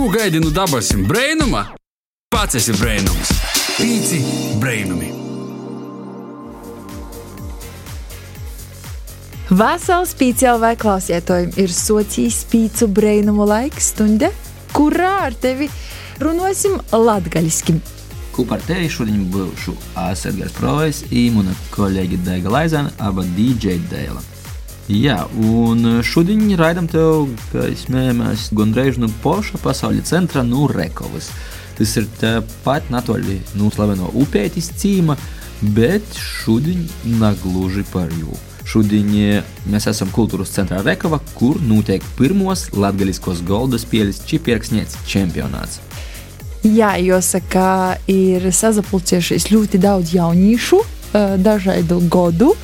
Ko gaidi no dabasim brainuma? Pats esi brainums. Pīci brainumi. Vasals pīcēlvai klausietojumi ir socijas pīcu brainumu laiks stunde, kurā ar tevi runāsim latgaļiski. Kopā ar tevi šodien būšu Asergars Provais, īmuna kolēģi Daiga Laizana, aba DJ Dēla. Jā, un šodien raidam tev, kā es mēmēs, gandrīz no poša pasaules centra, no Rekovas. Tas ir tepat natoļi no slaveno upētis cīma, bet šodien nagluži par jūku. Šodien mēs esam kultūras centrā Rekava, kur notiek pirmos latgaļiskos golda spēles čipierksniec čempionāts. Jā, jāsaka, ir sazapulcējušies ļoti daudz jauniešu, dažādu godu.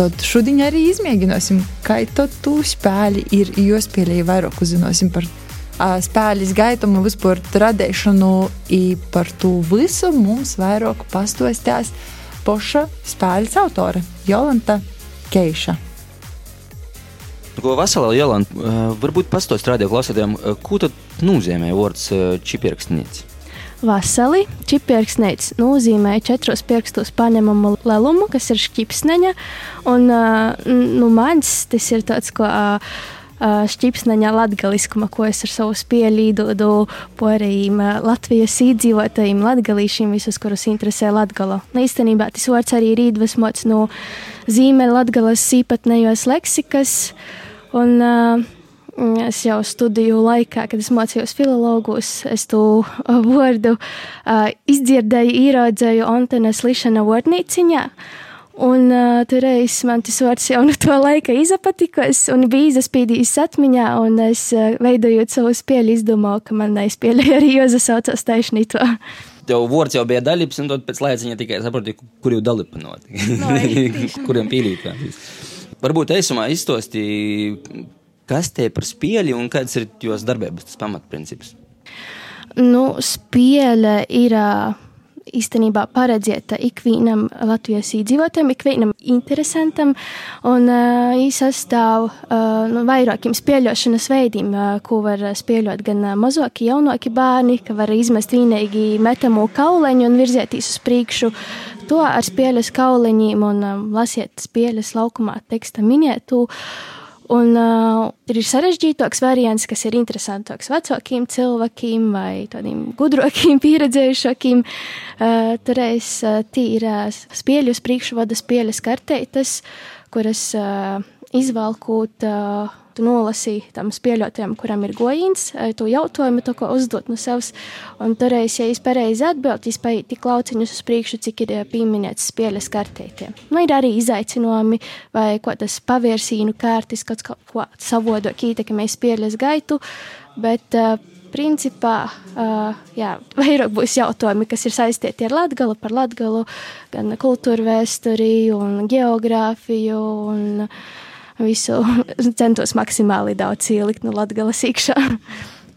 Tad šodien arī izmēģināsim, kā tu spēli ir. Jo spēlēji vairāk uzzināsim par spēles gaitumu, vispār radīšanu, un par to visu mums vairāk pastostās poša spēles autore Jolanta Keiša. Ko Vasalā Jolanta, varbūt pastāst radio klausītājiem, ko tad nozīmē vārds čipierksnīts? Vasali čipierksnīts nozīmē četros pirkstos paņemamu lelumu, kas ir šķipsneņa, un nu, mans tas ir tāds, ko šķipsneņa latgaliskuma, ko es ar savu spēļu īdodu porējiem Latvijas īdzīvotājiem, latgalīšiem, visus, kurus interesē latgalo. Nu, īstenībā tas vārds arī ir iedvesmots no zīmē latgalas īpatnējos leksikas, un uh, es jau studiju laikā, kad es mācījos filologus, es to vārdu uh, izdzirdēju, īraudzēju Antenes Lišana vārnīciņā. Un uh, toreiz man tas vārds jau no to laika izapatikos un bija izaspīdījis atmiņā, un es uh, veidojot savu spēli izdomāju, ka man aizspēlēja arī Joza saucās taišnī to. Tev vārds jau bija dalības, un tad pēc laiciņa tikai saproti, kur jau dalīpanot. No, Kuriem pīlīt. Varbūt eisumā izstāstīja, kas te ir par spēli un kāds ir jos darbības pamatprincips. Nu, spēle ir. Uh, īstenībā paredzēta ikvienam Latvijas iedzīvotājam, ikvienam interesantam, un uh, īsastāv uh, no vairākiem spēļošanas veidiem, uh, ko var spēļot gan uh, mazoki, jaunoki bērni, ka var izmest vienīgi metamo kauleņu un virzēties uz priekšu. To ar spēles kauleņiem un um, lasiet spēles laukumā teksta minētu. Un uh, ir sarežģītāks variants, kas ir interesantāks vecākiem cilvēkiem vai tādiem gudrākiem, pieredzējušākiem. Uh, Toreiz uh, tīrās spēļu uz priekšvada spēles karteitas, kuras uh, izvalkot. Uh, tu nolasīji tam spēļotājam, kuram ir gojīns, tu jautājumu to, ko uzdot no savas, un toreiz, ja es pareizi atbild, es paiet tik lauciņus uz priekšu, cik ir pieminēts spēles kartētiem. Nu, ir arī izaicinājumi, vai ko tas pavērsīnu kārtis, kaut ko savodok ietekmē spēles gaitu, bet uh, principā uh, jā, vairāk būs jautājumi, kas ir saistīti ar Latviju, par Latviju, gan kultūru vēsturi un geogrāfiju. Un, visu centos maksimāli daudz ielikt no Latvijas iekšā.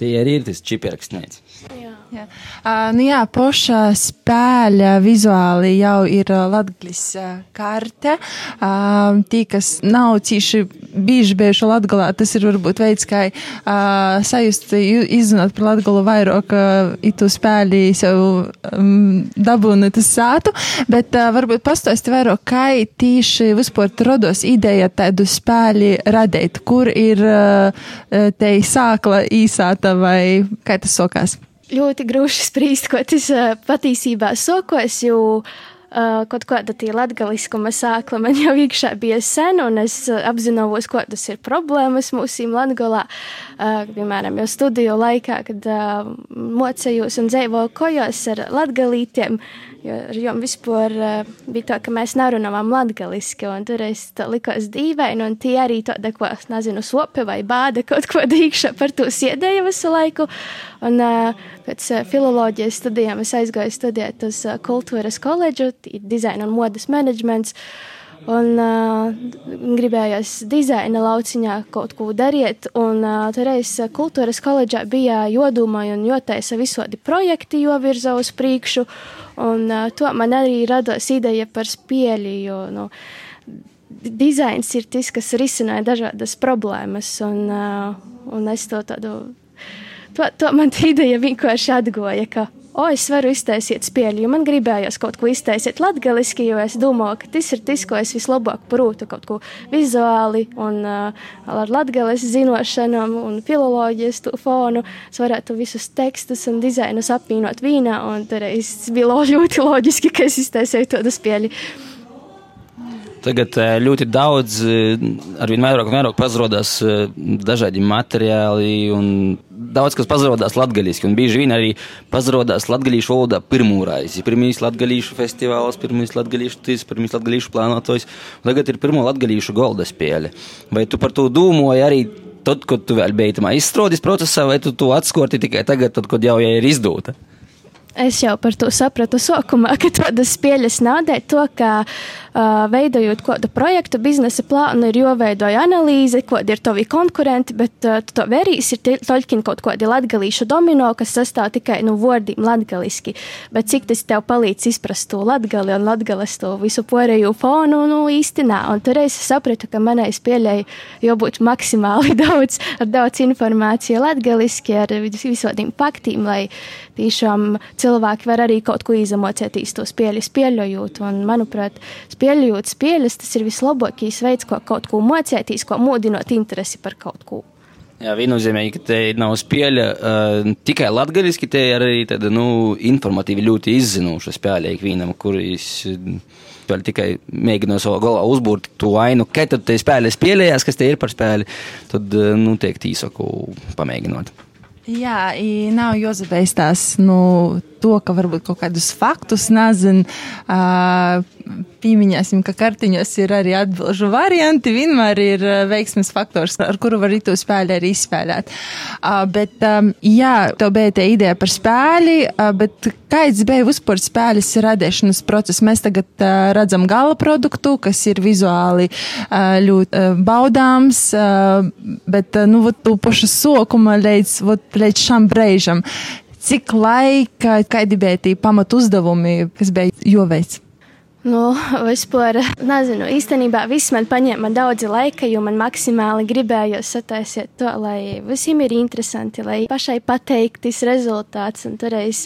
Tie arī ir tas čipierakstnieks. Jā. Uh, nu jā, poša spēļa vizuāli jau ir uh, karte. Uh, tī, kas nav cīši bieži bijuši Latgalā, tas ir varbūt veids, kā uh, sajust, izzinot par Latgalu vairāk, uh, itu spēļi sev um, dabūni tas sātu, bet uh, varbūt pastosti vairāk, kā tīši vispār rodos ideja tādu spēļi radīt, kur ir uh, te sākla īsāta vai kā tas sokās ļoti grūti spriest, ko tas patiesībā sokos, jo uh, kaut kāda tā latgaliskuma sākla man jau iekšā bija sen, un es apzinos, ko tas ir problēmas mūsu latgalā. Uh, piemēram, jau studiju laikā, kad uh, mocējos un dzīvoju kojos ar latgalītiem. Jo jām vispār uh, bija tā, ka mēs nerunājām latviešu, un tur es tā likās dīvaini, un tie arī tāda, ko, nezinu, sope vai bāda kaut ko dīkšā par to sēdēju visu laiku. Un uh, pēc uh, filoloģijas studijām es aizgāju studēt uz uh, kultūras koledžu, dizaina un modes menedžments. Un uh, gribējās dizaina lauciņā kaut ko darīt. Un uh, toreiz kultūras koledžā bija jodomāja un jotaisa visādi projekti, jo virza uz priekšu. Un uh, to man arī radās ideja par spēli, jo nu, dizains ir tas, kas risināja dažādas problēmas. Un, uh, un es to tādu to, to man tā ideja vienkārši atgoja, ka o, es varu iztaisīt spēļu, jo man gribējās kaut ko iztaisīt latgaliski, jo es domāju, ka tas ir tas, ko es vislabāk prūtu, kaut ko vizuāli un uh, ar latgalis zinošanām un filoloģijas fonu. Es varētu visus tekstus un dizainus apvienot vīnā, un tad es bija ļoti loģiski, ka es iztaisīju to spēļu. Tagad ļoti daudz, eh, arvien vairāk vairāk pazarodās eh, dažādi materiāli, un daudz kas pazarodās latgaļiski, un bieži vien arī pazarodās latgaļīšu valodā pirmo reizi. Pirmīs latgaļīšu festivāls, pirmīs latgaļīšu tis, pirmīs latgaļīšu plānotojs, tagad ir pirmo latgaļīšu golda spēle. Vai tu par to domāji arī tad, kad tu vēl biji tamā izstrādes procesā, vai tu to atskorti tikai tagad, tad, kad jau ir izdota? Es jau par to sapratu sākumā, ka tādas spēļas nādē to, ka uh, veidojot kādu projektu, biznesa plānu, ir jāveidoja analīze, kādi ir tavi konkurenti, bet uh, to verīs ir toļkin kaut kādi latgalīšu domino, kas sastāv tikai no nu, vārdiem latgaliski, bet cik tas tev palīdz izprast to latgali un latgalas to visu porēju fonu, nu īsti nā. Un tur es sapratu, ka manai spēļai jābūt maksimāli daudz, ar daudz informāciju latgaliski, ar visādiem faktiem, lai tiešām cilvēki var arī kaut ko izemocētīs to spēļu spēļojot. Un, manuprāt, spēļojot spēļas, tas ir vislabākais veids, ko kaut ko mocētīs, ko modinot interesi par kaut ko. Jā, viennozīmīgi, ka te nav spēļa uh, tikai latgaliski, te ir arī tāda, nu, informatīvi ļoti izzinoša spēle ikvienam, kuris vēl tikai mēģina savā galvā uzbūrt to ainu, ka tad te spēle spēlējās, kas te ir par spēli, tad, nu, tiek tīsaku pamēģinot. Jā, nav jāzabeidz tās, nu, to, ka varbūt kaut kādus faktus nezinu. Uh, Pieminēsim, ka kartiņos ir arī atbildžu varianti. Vienmēr ir veiksmes faktors, ar kuru var itu spēli arī izspēlēt. Uh, bet, um, jā, tev bija tā ideja par spēli, uh, bet kāds bija vispār spēles radīšanas process? Mēs tagad uh, redzam gala produktu, kas ir vizuāli uh, ļoti uh, baudāms, uh, bet, uh, nu, vat, tu pašu sokuma līdz, vat, līdz šam brīžam cik laika, kādi bija tie pamat uzdevumi, kas bija joveic? Nu, vispār, nezinu, īstenībā viss man paņēma daudz laika, jo man maksimāli gribējās sataisīt to, lai visiem ir interesanti, lai pašai pateiktis rezultāts. Un toreiz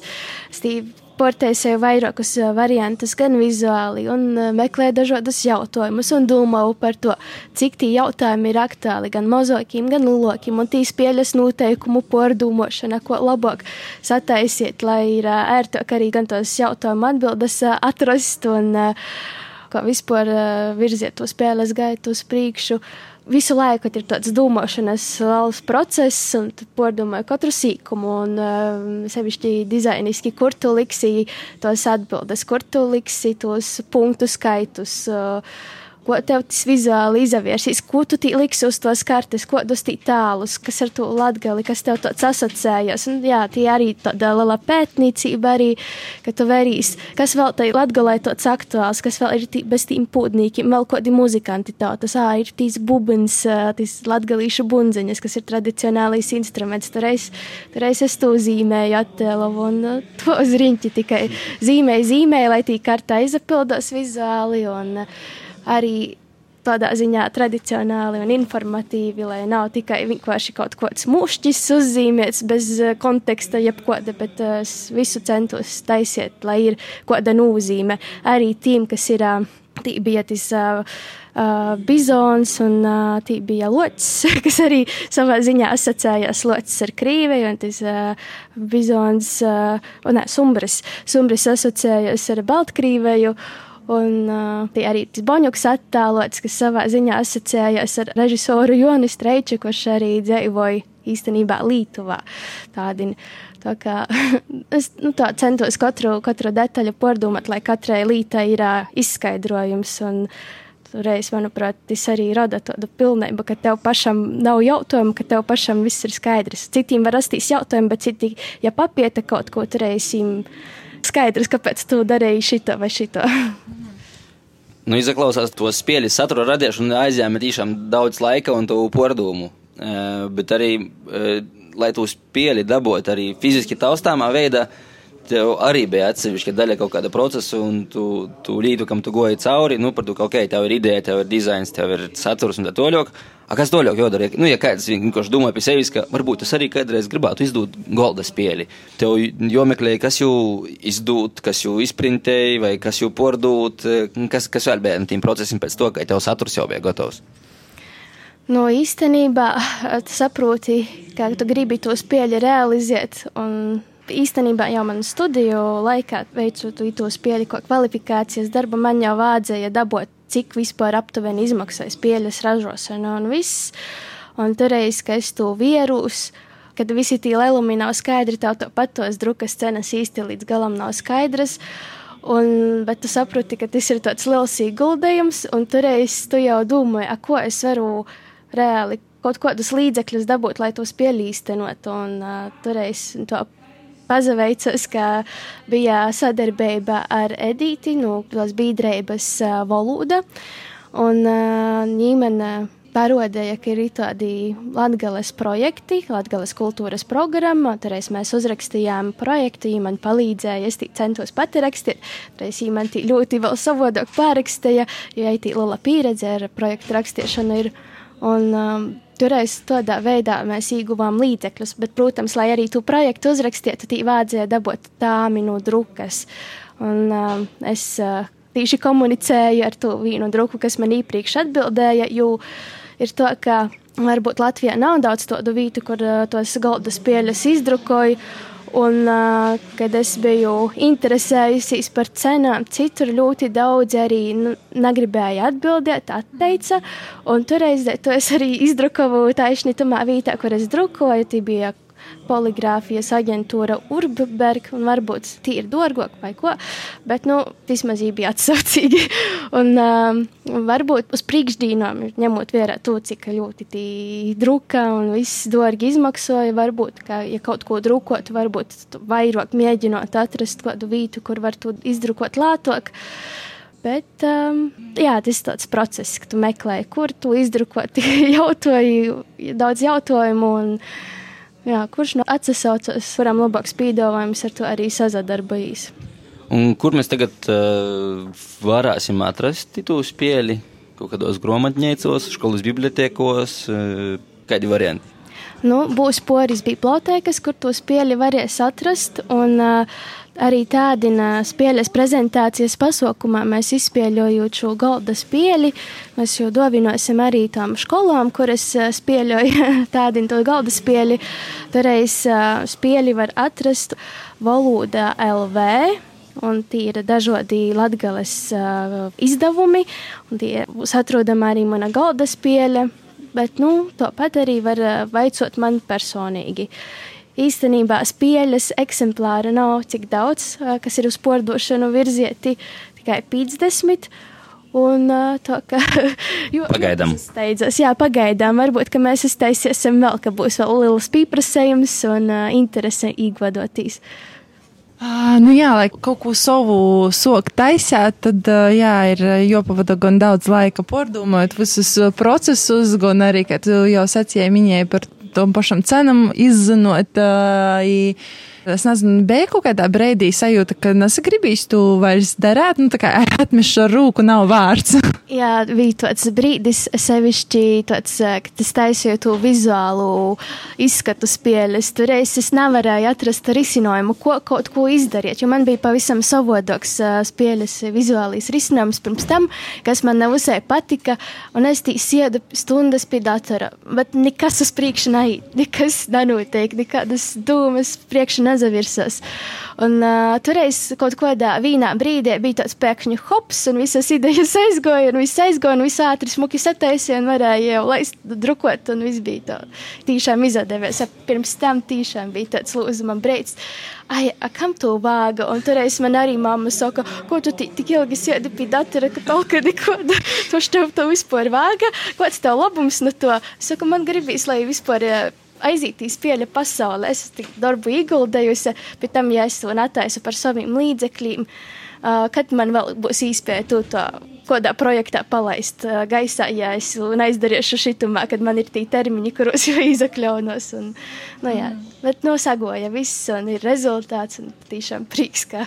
Steve portēju vairākus variantus, gan vizuāli, un meklēju dažādus jautājumus, un domāju par to, cik tie jautājumi ir aktuāli gan mazākiem, gan lielākiem, un tīs pieļas noteikumu pārdomāšana, ko labāk sataisiet, lai ir ērtāk arī gan tos jautājumu atbildes atrast, un kā vispār virziet to spēles gaitu uz priekšu visu laiku ir tāds domāšanas valsts process, un tu pārdomāji katru sīkumu, un um, sevišķi dizainiski, kur tu liksi tos atbildes, kur tu liksi tos punktu skaitus. Uh, ko tev tas vizuāli izaviersīs, ko tu liksi uz tos kartes, ko dos tī tālus, kas ar to latgali, kas tev tāds asociējas. Un, jā, tie arī tāda liela pētniecība arī, ka tu verīs, kas vēl tai latgalai tāds aktuāls, kas vēl ir tī, bez tīm pūdnīkiem, vēl kādi muzikanti tautas, ā, ir tīs bubins, tīs latgalīšu bunziņas, kas ir tradicionālais instruments. Toreiz, toreiz es to zīmēju attēlovu un to uz riņķi tikai zīmēju, zīmēju, lai tī kartā izapildos vizuāli un uh, arī tādā ziņā tradicionāli un informatīvi, lai nav tikai vienkārši kaut kāds mūšķis uzzīmēts bez eh, konteksta, jebkoda, bet uh, visu centos taisiet, lai ir kāda nozīme arī tiem, kas ir. Uh, Tī bija tas uh, uh, bizons un uh, tī bija locis, kas arī savā ziņā asociējās locis ar krīvei, un tas uh, bizons, uh, un nē, sumbris, sumbris asociējās ar Baltkrīveju. Uh, Un uh, arī tas Boņuks attēlots, kas savā ziņā asociējās ar režisoru Joni Streiču, kurš arī dzīvoja īstenībā Lietuvā. Tādin, tā kā es nu, tā centos katru, katru detaļu pārdomāt, lai katrai lītai ir uh, izskaidrojums. Un, Reiz, manuprāt, tas arī rada tādu pilnību, ka tev pašam nav jautājumu, ka tev pašam viss ir skaidrs. Citiem var rasties jautājumi, bet citi, ja papieta kaut ko, tad reizēm skaidrs, kāpēc tu darīji šito vai šito. Nu, izaklausās to spēļu satura radīšanu, aizņēma tiešām daudz laika un to pordumu. Uh, bet arī, uh, lai to spēli dabūtu arī fiziski taustāmā veidā, tev arī bija atsevišķa daļa kaut kāda procesa, un tu, tu līdu, kam tu goji cauri, nu, par to, ka, ok, tev ir ideja, tev ir dizains, tev ir saturs un tā toļok. A, kas toļok jodara? Nu, ja kāds vienkārši domā pie sevis, ka varbūt es arī kādreiz gribētu izdot golda spēli. Tev jomeklē, kas jau izdot, kas jau izprintēja, vai kas jau pordūt, kas, kas vēl bija tiem procesiem pēc to, ka tev saturs jau bija gatavs. Nu, īstenībā tu saproti, kā tu gribi to spēļu realizēt. Un īstenībā jau man studiju laikā, veicot to spēļu kvalifikācijas darbu, man jau vajadzēja dabūt, cik vispār aptuveni izmaksāja spēļas ražošana un viss. Un toreiz, kad es to vierūs, kad visi tie lēmumi nav skaidri, tev tāpat tos drukas cenas īsti līdz galam nav skaidras. Un, bet tu saproti, ka tas ir tāds liels ieguldījums, un toreiz tu jau domāji, ko es varu reāli kaut kādus līdzekļus dabūt, lai tos pielīstenot. Un uh, toreiz to pazaveicos, ka bija sadarbība ar Edīti no nu, Bīdrēbas uh, valoda. Un uh, ņīmene parodēja, ka ir tādi latgales projekti, latgales kultūras programma. Toreiz mēs uzrakstījām projektu, viņa man palīdzēja, es centos pati rakstīt. Toreiz viņa man ļoti vēl savādāk pārakstīja, jo viņa ir liela pieredze ar projektu rakstīšanu. Ir, un, um, Toreiz tādā veidā mēs ieguvām līdzekļus, bet, protams, lai arī tu projektu uzrakstītu, tī vajadzēja dabūt tāmi no drukas. Un uh, es uh, tieši komunicēju ar to vienu druku, kas man iepriekš atbildēja, jo ir to, ka varbūt Latvijā nav daudz tādu vietu, kur uh, tos galda spēļas izdrukoju. Un, kad es biju interesējusies par cenām, citur ļoti daudz arī nu, negribēja atbildēt, atteica. Un toreiz to es arī izdrukoju taisni tamā vietā, kur es drukoju. Tie bija poligrāfijas aģentūra Urberg, un varbūt tī ir dārgāk vai ko, bet, nu, vismaz bija atsaucīgi. un um, varbūt uz priekšdīnām, ņemot vērā to, cik ļoti tī druka un viss dārgi izmaksoja, varbūt, ka, ja kaut ko drukot, varbūt vairāk mēģinot atrast kādu vītu, kur var to izdrukot lātok. Bet um, jā, tas ir tāds process, ka tu meklē, kur tu izdrukot, jautāji daudz jautājumu. Un, Jā, kurš no atsaucas, kuram labāks pīdolājums ar to arī sazadarbojas. Un kur mēs tagad uh, varēsim atrast to spēli? Kaut kādos grāmatnīcos, skolas bibliotekos, uh, kādi varianti? Nu, būs poris bibliotēkas, kur to spēli varēs atrast. Un, uh, arī tādina spēles prezentācijas pasaukumā mēs izspēļojot šo galda spēli. Mēs jau dovinosim arī tām skolām, kuras spēļoja tādina to galda spēli. Toreiz spēli var atrast valoda LV. Un tie ir dažādi latgales uh, izdevumi, un tie būs atrodama arī mana galda spēle, bet, nu, to pat arī var vaicot man personīgi. Īstenībā spēļas eksemplāra nav cik daudz, kas ir uz pordošanu virzieti tikai 50. Un tā kā pagaidām. Steidzas, jā, pagaidām. Varbūt, ka mēs iztaisīsim vēl, ka būs vēl liels pieprasījums un uh, interese īgvadotīs. Uh, nu jā, lai kaut ko savu soku taisāt, tad uh, jā, ir jāpavada gan daudz laika pārdomājot visus procesus, gan arī, kā tu jau sacīji, minēji par tom pašam cenam izzinot. Uh, Es nezinu, bija kaut kādā brīdī sajūta, ka nesagribīs tu vairs darīt, nu tā kā atmešu ar rūku nav vārds. Jā, bija tāds brīdis, sevišķi tāds, ka tas taisīja to vizuālu izskatu spēles. Toreiz es nevarēju atrast risinājumu, ko kaut ko izdarīt, jo man bija pavisam savādāks spēles vizuālīs risinājums pirms tam, kas man nevisai patika, un es tī siedu stundas pie datora, bet nekas uz priekšu neiet, nekas nenotiek, nekādas dūmas priekšu nezinu azavirsas. Un uh, toreiz kaut kādā vīnā brīdī bija tāds pēkšņu hops, un visas idejas aizgoja, un viss aizgoja, un viss ātri smuki sataisīja, un varēja jau laist drukot, un viss bija tā. Tīšām izdevies. Pirms tam tīšām bija tāds lūzuma brīdis. Ai, a, kam tu vāga? Un toreiz man arī mamma saka, ko tu tik ilgi sēdi pie datora, ka palka neko, tu štev to vispār vāga, kāds tev labums no to? Saka, man gribīs, lai vispār aizītīs pieļa pasaulē. Es tik darbu ieguldējusi, bet tam, ja es to netaisu par saviem līdzekļiem, uh, kad man vēl būs iespēja to, to kādā projektā palaist uh, gaisā, ja es neizdarīšu šitumā, kad man ir tie termiņi, kuros jau izakļaunos. Un, nu, jā, mm. Bet nosagoja viss un ir rezultāts un tiešām prieks, ka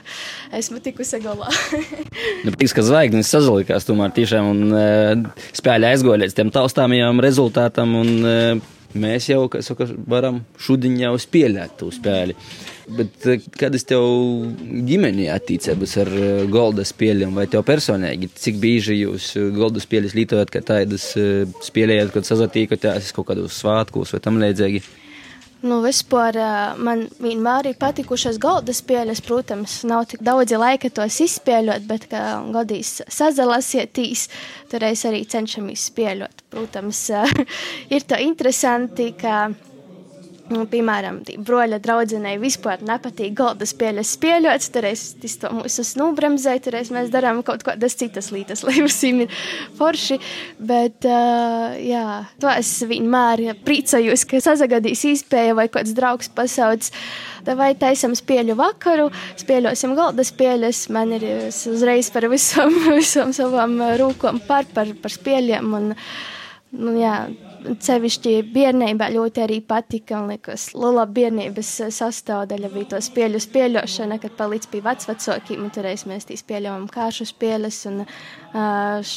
esmu tikusi galā. nu, prieks, ka zvaigznes sazalikās tomēr tiešām un uh, spēļa līdz tiem taustāmajām rezultātam un uh, mēs jau, saka, varam šodien jau spēlēt to spēli. Bet kādas tev ģimenē attīstības ar golda spēļiem, vai tev personīgi, cik bieži jūs golda spēļus lietojat, ka tādas spēlējat, kad sazatīkoties kaut kādos svētkos vai tam līdzīgi? Nu, vispār man vienmēr ir patikušas galda spēles. Protams, nav tik daudz laika tos izspēlēt, bet, kā godīs sazalasieties, tur es arī cenšamies spēlēt. Protams, ir tā interesanti, ka Nu, piemēram, broļa draudzenei vispār nepatīk galda spēles spēļot, tad es to mūsu nubremzēju, tad mēs darām kaut kādas citas lietas, lai visiem ir forši. Bet, uh, jā, to es vienmēr priecājos, ka sazagadīs īspēja vai kāds draugs pasauc. Vai taisam spēļu vakaru, spēļosim galda spēles. Man ir uzreiz par visam, visam savām rūkām par, par, par spēļiem. Un, nu, jā, Cevišķi bērnībā ļoti arī patika un liekas, liela bērnības sastāvdaļa bija to spēļu spēļošana, kad palīdz pie vecvecākiem, un toreiz mēs tīs spēļojam kāršu spēles un uh,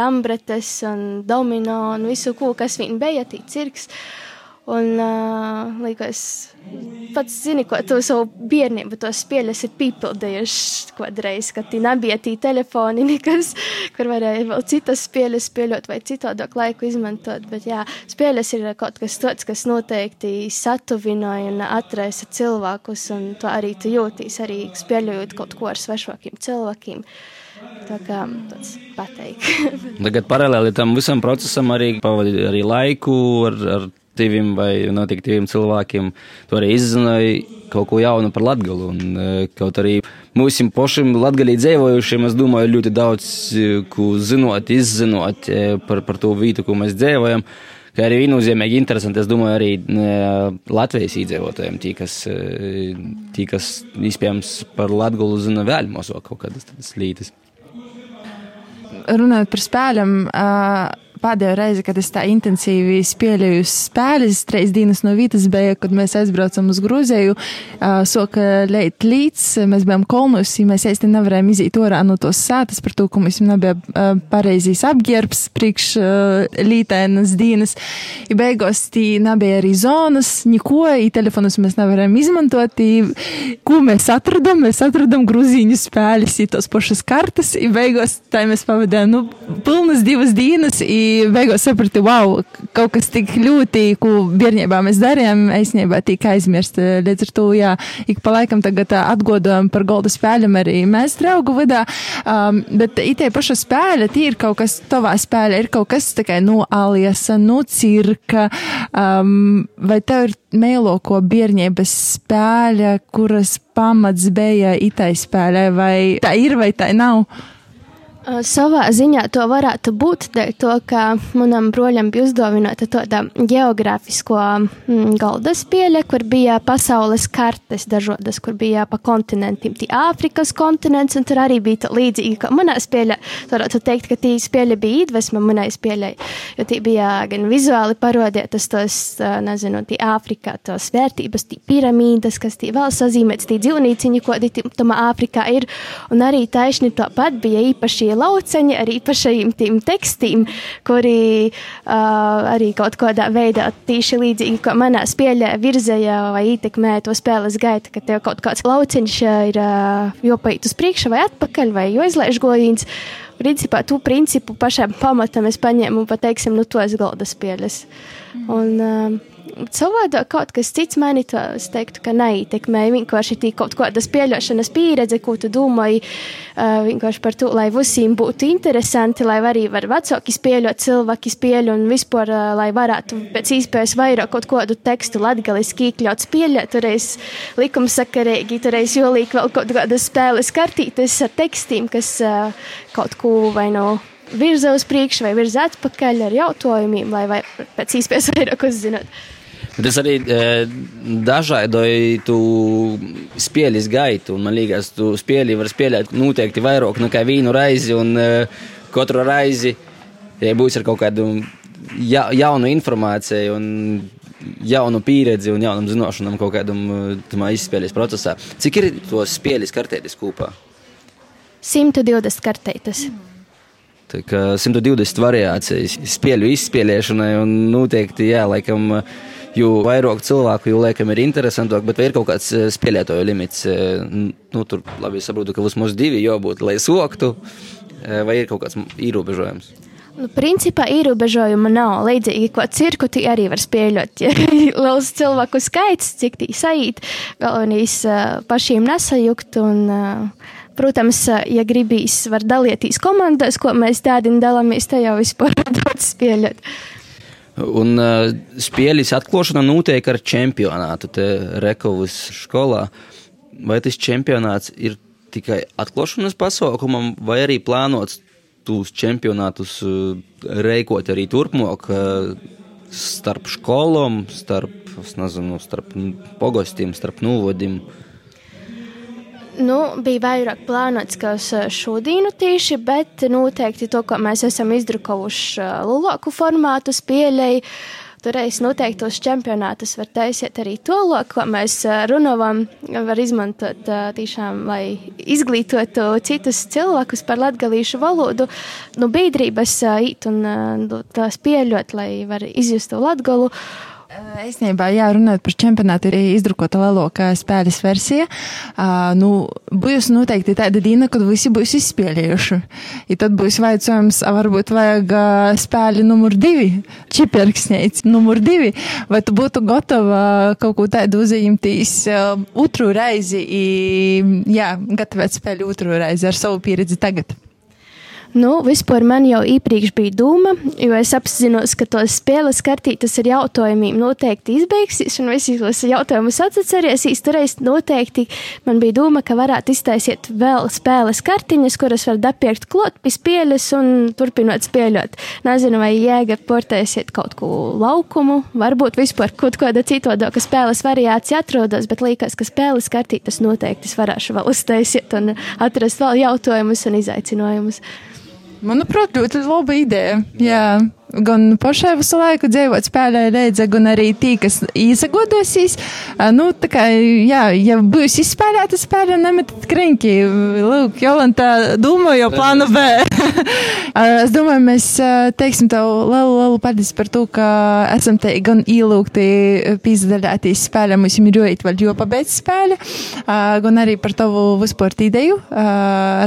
dambretes un domino un visu, ko, kas vien bija, tī cirks. Uh, Un, uh, liekas, pats zini, ko tu savu bērnību, tos spēļus ir pīpildījuši kādreiz, kad tī nebija tī telefoni, nekas, kur varēja vēl citas spēles spēļot vai citādāk laiku izmantot. Bet jā, spēles ir kaut kas tāds, kas noteikti satuvināja un atraisa cilvēkus, un to arī tu jūtīs, arī spēļojot kaut ko ar svešākiem cilvēkiem. Tā kā tāds pateik. Tagad paralēli tam visam procesam arī pavadīja arī laiku ar, ar diviem vai notiktīviem cilvēkiem. Tu arī izzināji kaut ko jaunu par Latgalu. Un, e, kaut arī mūsim pašiem Latgalī dzīvojušiem, es domāju, ļoti daudz e, ko zinot, izzinot e, par, par to vietu, ko mēs dzīvojam. Kā arī viennozīmīgi interesanti, es domāju, arī Latvijas iedzīvotājiem, tie, kas, tie, kas iespējams par Latgulu zina vēl mazāk kaut kādas lītas. Runājot par spēļiem, uh pēdējo reizi, kad es tā intensīvi spēlēju spēles, trīs dienas no vītas bija, kad mēs aizbraucam uz Grūziju, soka leit līdz, mēs bijām kolnus, mēs īsti nevarējām iziet orā no tos sētas par to, ka mums nebija pareizīs apģērbs priekš lītēnas dienas. I beigās tī nebija arī zonas, neko, i telefonus mēs nevarējām izmantot, i, ko mēs atradam, mēs atradam Grūzīņu spēles, i tos pašas kartas, i beigās tā mēs pavadījām, nu, pilnas divas dienas, i beigās sapratu, wow, kaut kas tik ļoti, ko bērnībā mēs darījām, īstenībā tika aizmirst. Līdz ar to, jā, ik pa laikam tagad atgodojam par golda spēļiem arī mēs draugu vidā, um, bet itē paša spēle, tie ir kaut kas, tavā spēle ir kaut kas tikai no aliesa, no cirka, um, vai tev ir mēloko bērnības spēle, kuras pamats bija itai spēlē, vai tā ir vai tā nav? Savā ziņā to varētu būt, dēļ to, ka manam broļam bija uzdāvināta tāda geogrāfisko mm, galda spēle, kur bija pasaules kartes dažādas, kur bija pa kontinentiem. Tī Āfrikas kontinents, un tur arī bija līdzīgi, ka manā spēlē, varētu teikt, ka tī spēle bija iedvesma manai spēlei, jo tī bija gan vizuāli parodētas tos, nezinu, tī Āfrikā tos vērtības, tī piramīdas, kas tī vēl sazīmēts, tī dzīvnīciņi, ko tī tomā Āfrikā ir, un arī taisni to pat bija īpaši šie lauceņi ar īpašajiem tiem tekstiem, kuri uh, arī kaut kādā veidā tīši līdzīgi, kā manā spēlē virzēja vai ietekmē to spēles gaitu, ka tev kaut kāds lauciņš ir uh, jopait uz priekšu vai atpakaļ vai joizlaiž goļīns. Principā, tu principu pašam pamatam es paņēmu, pateiksim, nu tos galda spēles. Mm. Un, uh, savādāk kaut kas cits mani to, es teiktu, ka neietekmē. Vienkārši tī kaut kādas pieļaušanas pieredze, ko tu domāji, uh, vienkārši par to, lai visiem būtu interesanti, lai arī var vecāki spēļot, cilvēki spēļ un vispār, uh, lai varētu pēc iespējas vairāk kaut kādu tekstu latgaliski iekļaut spēļot, toreiz likumsakarīgi, toreiz jolīk vēl kaut kādas spēles kartītes ar tekstiem, kas uh, kaut ko vai no virza uz priekšu vai virza atpakaļ ar jautājumiem, lai vai pēc iespējas vairāk uzzināt. Tas arī e, dažādoja tu spēļas gaitu, un man liekas, tu spēļi var spēlēt noteikti vairāk nekā vienu raizi, un e, katru raizi, ja būs ar kaut kādu ja, jaunu informāciju un jaunu pieredzi un jaunam zināšanām kaut kādam tamā izspēles procesā. Cik ir tos spēļas kartētis kopā? 120 karteitas. Tā kā 120 variācijas spēļu izspēlēšanai un noteikti, jā, laikam, jo vairāk cilvēku, jo laikam ir interesantāk, bet ir kaut kāds eh, spēlētoju limits? Eh, Nu, tur labi saprotu, ka vismaz divi jābūt, lai soktu, eh, vai ir kaut kāds ierobežojums? Nu, principā ierobežojuma nav. Līdzīgi kā cirku, tie arī var ir liels cilvēku skaits, cik tī saīt, galvenais pašiem nesajukt. Un, protams, ja gribīs, var dalīties komandās, ko mēs tādiem dalāmies, tā jau vispār daudz spēlēt. Un uh, spēļas atklāšana notiek ar čempionātu Rekovas skolā. Vai tas čempionāts ir tikai atklāšanas pasaukumam, vai arī plānots tos čempionātus uh, reikot arī turpmāk uh, starp skolām, starp, nezinu, starp pogostiem, starp novodiem? Nu, bija vairāk plānots, ka uz uh, šodienu tieši, bet noteikti to, ko mēs esam izdrukojuši uh, lielāku formātu spēlēji, Toreiz noteiktos čempionātus var taisīt arī to loku, ko mēs uh, runājam, var izmantot tiešām, lai izglītotu citus cilvēkus par latgalīšu valodu. Nu, biedrības īt un tās pieļot, lai var izjust to latgalu. Īstenībā, jā, runājot par čempionātu, ir izdrukota lielākā spēles versija. Uh, nu, būs noteikti tāda diena, kad visi būs izspēlējuši. Ja tad būs vaicājums, varbūt vajag uh, spēli numur divi, čiperksnēts numur divi, vai tu būtu gatava kaut ko tādu uzņemties uh, otru reizi, i, jā, gatavēt spēli otru reizi ar savu pieredzi tagad. Nu, vispār man jau iepriekš bija doma, jo es apzinos, ka tos spēles kartītes ar jautājumiem noteikti izbeigsies, un visi tos jautājumus atcerēsīs. Toreiz noteikti man bija doma, ka varētu iztaisīt vēl spēles kartiņas, kuras var dapiekt klot pie spēles un turpinot spēlēt. Nezinu, vai jēga portēsiet kaut ko laukumu, varbūt vispār kaut kāda citādāka spēles variācija atrodas, bet liekas, ka spēles kartītes noteikti es varēšu vēl uztaisīt un atrast vēl jautājumus un izaicinājumus. Manuprāt, ļoti laba ideja. Jā gan pašai visu laiku dzīvot spēlē reidze, gan arī tī, kas īsagodosīs. Nu, tā kā, jā, ja būs izspēlēta spēle, nemetat krinki. Lūk, Jolanta domāju plānu B. es domāju, mēs teiksim tev lielu, lielu paldies par to, ka esam te gan ielūgti pīzdaļātīs spēlē, mums ir jūt vēl jo pabeidz spēle, gan arī par tavu vispār ideju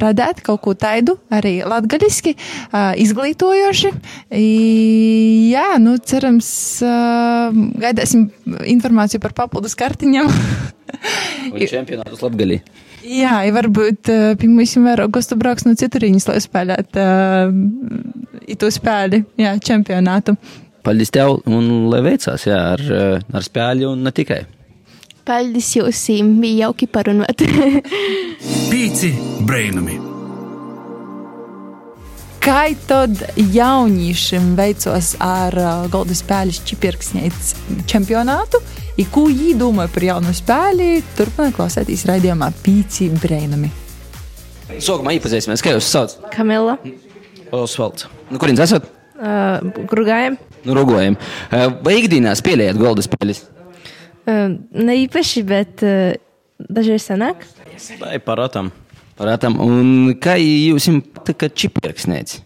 radēt kaut ko taidu, arī latgaliski, izglītojoši. I, jā, nu, cerams, uh, gaidāsim informāciju par papildus kartiņām. čempionātus Latgalī. Jā, ja varbūt pie mums vairāk gostu brauks no citurīņas, lai spēlētu uh, to spēli, jā, čempionātu. Paldies tev un lai veicās, jā, ar, ar spēļu un ne tikai. Paldies jums, bija jauki parunāt. Pīci brainami! Kā tad jauniešiem veicos ar uh, Golda spēļu čipirksnēts čempionātu? I ko viņi domāja par jaunu spēli? Turpināt klausēties raidījumā Pīci Brainami. Sākumā iepazīsimies, kā jūs sauc? Kamila. Osvalds. Nu, kurienes esat? Uh, Grugājam. Nu, rogojam. Uh, vai ikdienā spēlējat Golda spēles? Uh, ne īpaši, bet uh, dažreiz sanāk. Ir paratam. Paratam. Un kā jūs jums patika čipirksnēts?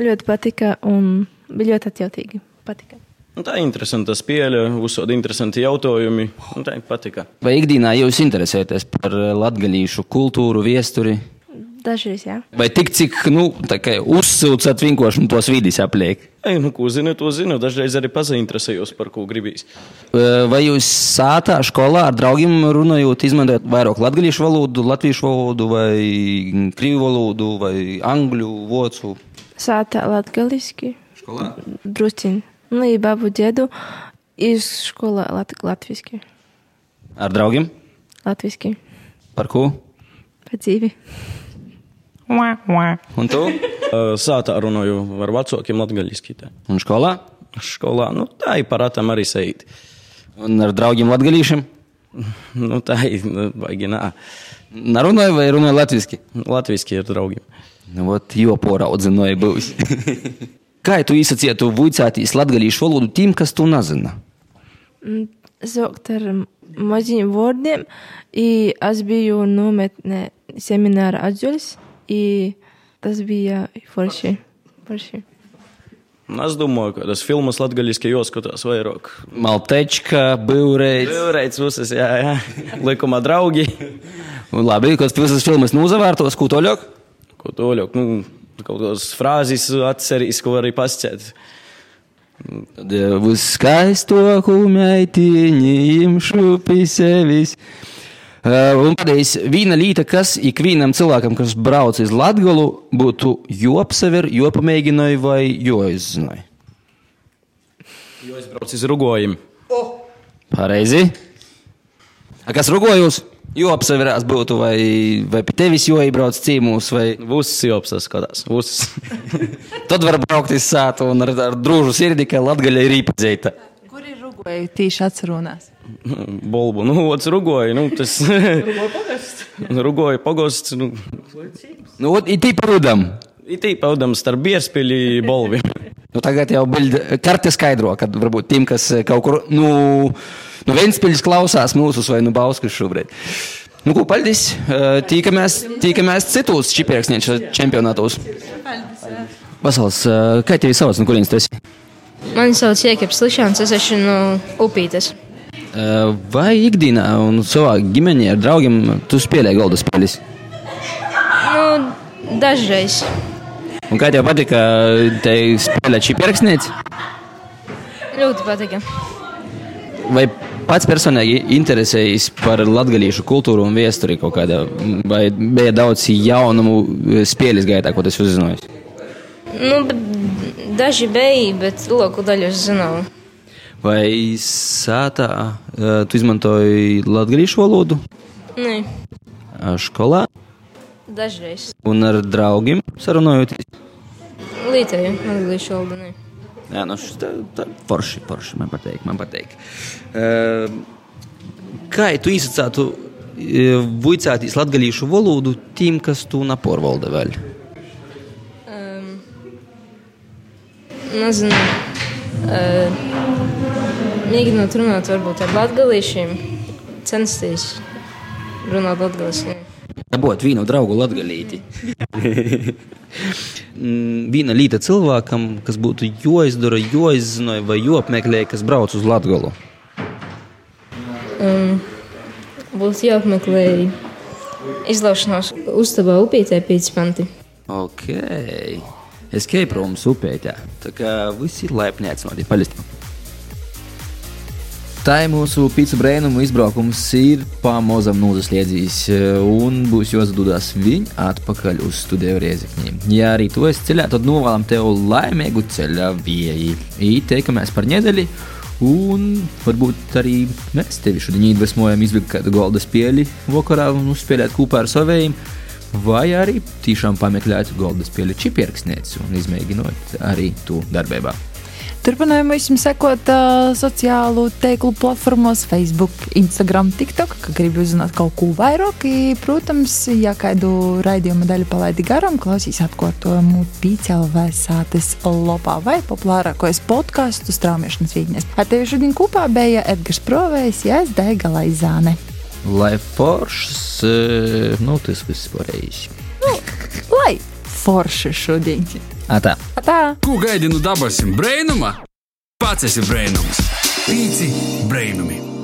Ļoti patika un bija ļoti atjautīgi. Patika. Un tā ir interesanta spēle, uzdod interesanti jautājumi. Tā ir patika. Vai ikdienā jūs interesēties par latgaļīšu kultūru, viesturi? Dažreiz, jā. Vai tik cik, nu, tā kā uzsūcat vienkārši tos vidus apliek? Ei, nu, ko zinu, to zinu. Dažreiz arī pazainteresējos, par ko gribīs. Vai jūs sātā skolā ar draugiem runājot, izmantojat vairāk latgaļīšu valodu, latviešu valodu vai krīvu valodu vai angļu, vocu? Sātā latgaliski. Skolā? Drusciņ. Nu, ja babu diedu, ir skolā lat latviski. Ar draugiem? Latviski. Par ko? Par dzīvi. Un tu? Sātā runāju ar vecākiem latgaļiski. Un skolā? Skolā, nu tā ir paratam arī seit. Un ar draugiem latgalīšiem? Nu, tā ir nu, baigi nā. Narunāju vai runāju latviski? Latvijasiski ir draugiem. Nu, ot, jo poraudzinoja būs. Kā tu izsacītu vuicātīs latgalīšu valodu tiem, kas tu nezina? Sākt ar maziem vārdiem. i Es biju nometnē semināra atzulis. I Tas bija forši. forši. Es domāju, ka tas filmas latviešu jāskatās vairāk. Maltečka, Būrēts. Vēlreiz visas, jā, jā. Likumā draugi. Un Labi, kas visas filmas nozavērtos, ko toļāk? Ko to ļaut? Nu, kaut kādas frāzes atcerīs, ko arī pasciet. Tad uz skaisto meitiņu imšu pie sevis. Uh, un pēdējais, viena lieta, kas ikvienam cilvēkam, kas brauc uz Latviju, būtu jopsaver, jopamēģināja vai joizzināja. Jo es braucu uz rugojiem. Pareizi. A, kas rugojos? Jopsaverās būtu vai, vai pie tevis joibrauc cīmūs, vai Vusas jopsas skatās. Vusas. tad var braukt uz sātu un ar, ar drūžu sirdi, ka Latgaļa ir īpadzeita. Kur ir rugoja tīši atcerunās? Bolbu. Nu, otrs rugoja. Nu, tas. rugoja pogosts. Nu, Nu, ot, it īpa rudam. it īpaudams starp bierspili bolviem. Nu, tagad jau bija karte skaidro, ka varbūt tiem, kas eh, kaut kur, nu, nu Ventspils klausās mūsu vai nu Bauskas šobrīd. Nu, ko, paldies! Eh, Tīkamies, tīkamies citos čipieksnieču čempionātos. Vasals, eh, kā tevi sauc, no kurienes tu esi? Mani sauc Jēkabs Lišāns, es esmu no Upītes. Eh, Vai ikdienā un savā ģimenē ar draugiem tu spēlē galda spēles? Nu, dažreiz. Un kā tev patika te spēlēt šī pierakstniece? Ļoti patika. Vai pats personīgi interesējies par latgalīšu kultūru un vēsturi kaut kādā, vai bija daudz jaunumu spēles gaitā, ko tas uzzinājis? Nu, daži bija, bet lielāko daļu es zināju. Vai sātā eh, tu izmantoji latgalīšu valodu Nē, skolā dažreiz. un ar draugiem sarunājoties? Lītēju, anglīšu valodu. nē. Jā, nu, šis tā forši, forši, man patīk, man patīk. Uh, kā tu izsacātu uh, vuicātīs latgalīšu valodu tiem, kas tu naporvalda vēl? Um, nezinu. Uh, mēģinot runāt varbūt ar latgalīšiem, censties runāt latgaliski. Dabūt vienu draugu latgalīti. Mm, Viena līta cilvēkam, kas būtu joizdara, joizzināja vai joapmeklēja, kas brauc uz Latgalu. Um, būtu jāapmeklē izlaušanās uztabā upītē pēc panti. Ok. Escape rooms upētā. Tā kā visi ir laipni aicināti paļastam. Tā ir mūsu pīcis brēnumu izbraukums, ir pamazam nozasliedzījis, un būs jāsadūdās viņa atpakaļ uz studiju riezikņiem. Ja arī tu esi ceļā, tad novēlam tev laimīgu ceļa vieju. Ieteikamies par nedēļu, un varbūt arī mēs tevi šodien iedvesmojam izvilkt kādu golda spēli vakarā un uzspēlēt kopā ar saviem. Vai arī tiešām pameklēt golda spēļu čipierksnēci un izmēģinot arī to darbībā. Turpinājumā jums sekot uh, sociālo tīklu platformos, Facebook, Instagram, TikTok, ka gribi uzzināt kaut ko vairāk. Protams, ja kādu raidījumu daļu palaidi garām, klausīs atkārtojumu PCLV sātes lopā vai populārākais podkāstu straumēšanas vīgnes. Ar tevi šodien kopā bija Edgars Provējs, Jēs Daiga Laizāne. Lai foršs, nu tas viss pareizi. Lai forši šodien! Atā. Tā! Ko gaidi no dabasim brēnuma? Pats esi brēnums. Pīci brēnumi.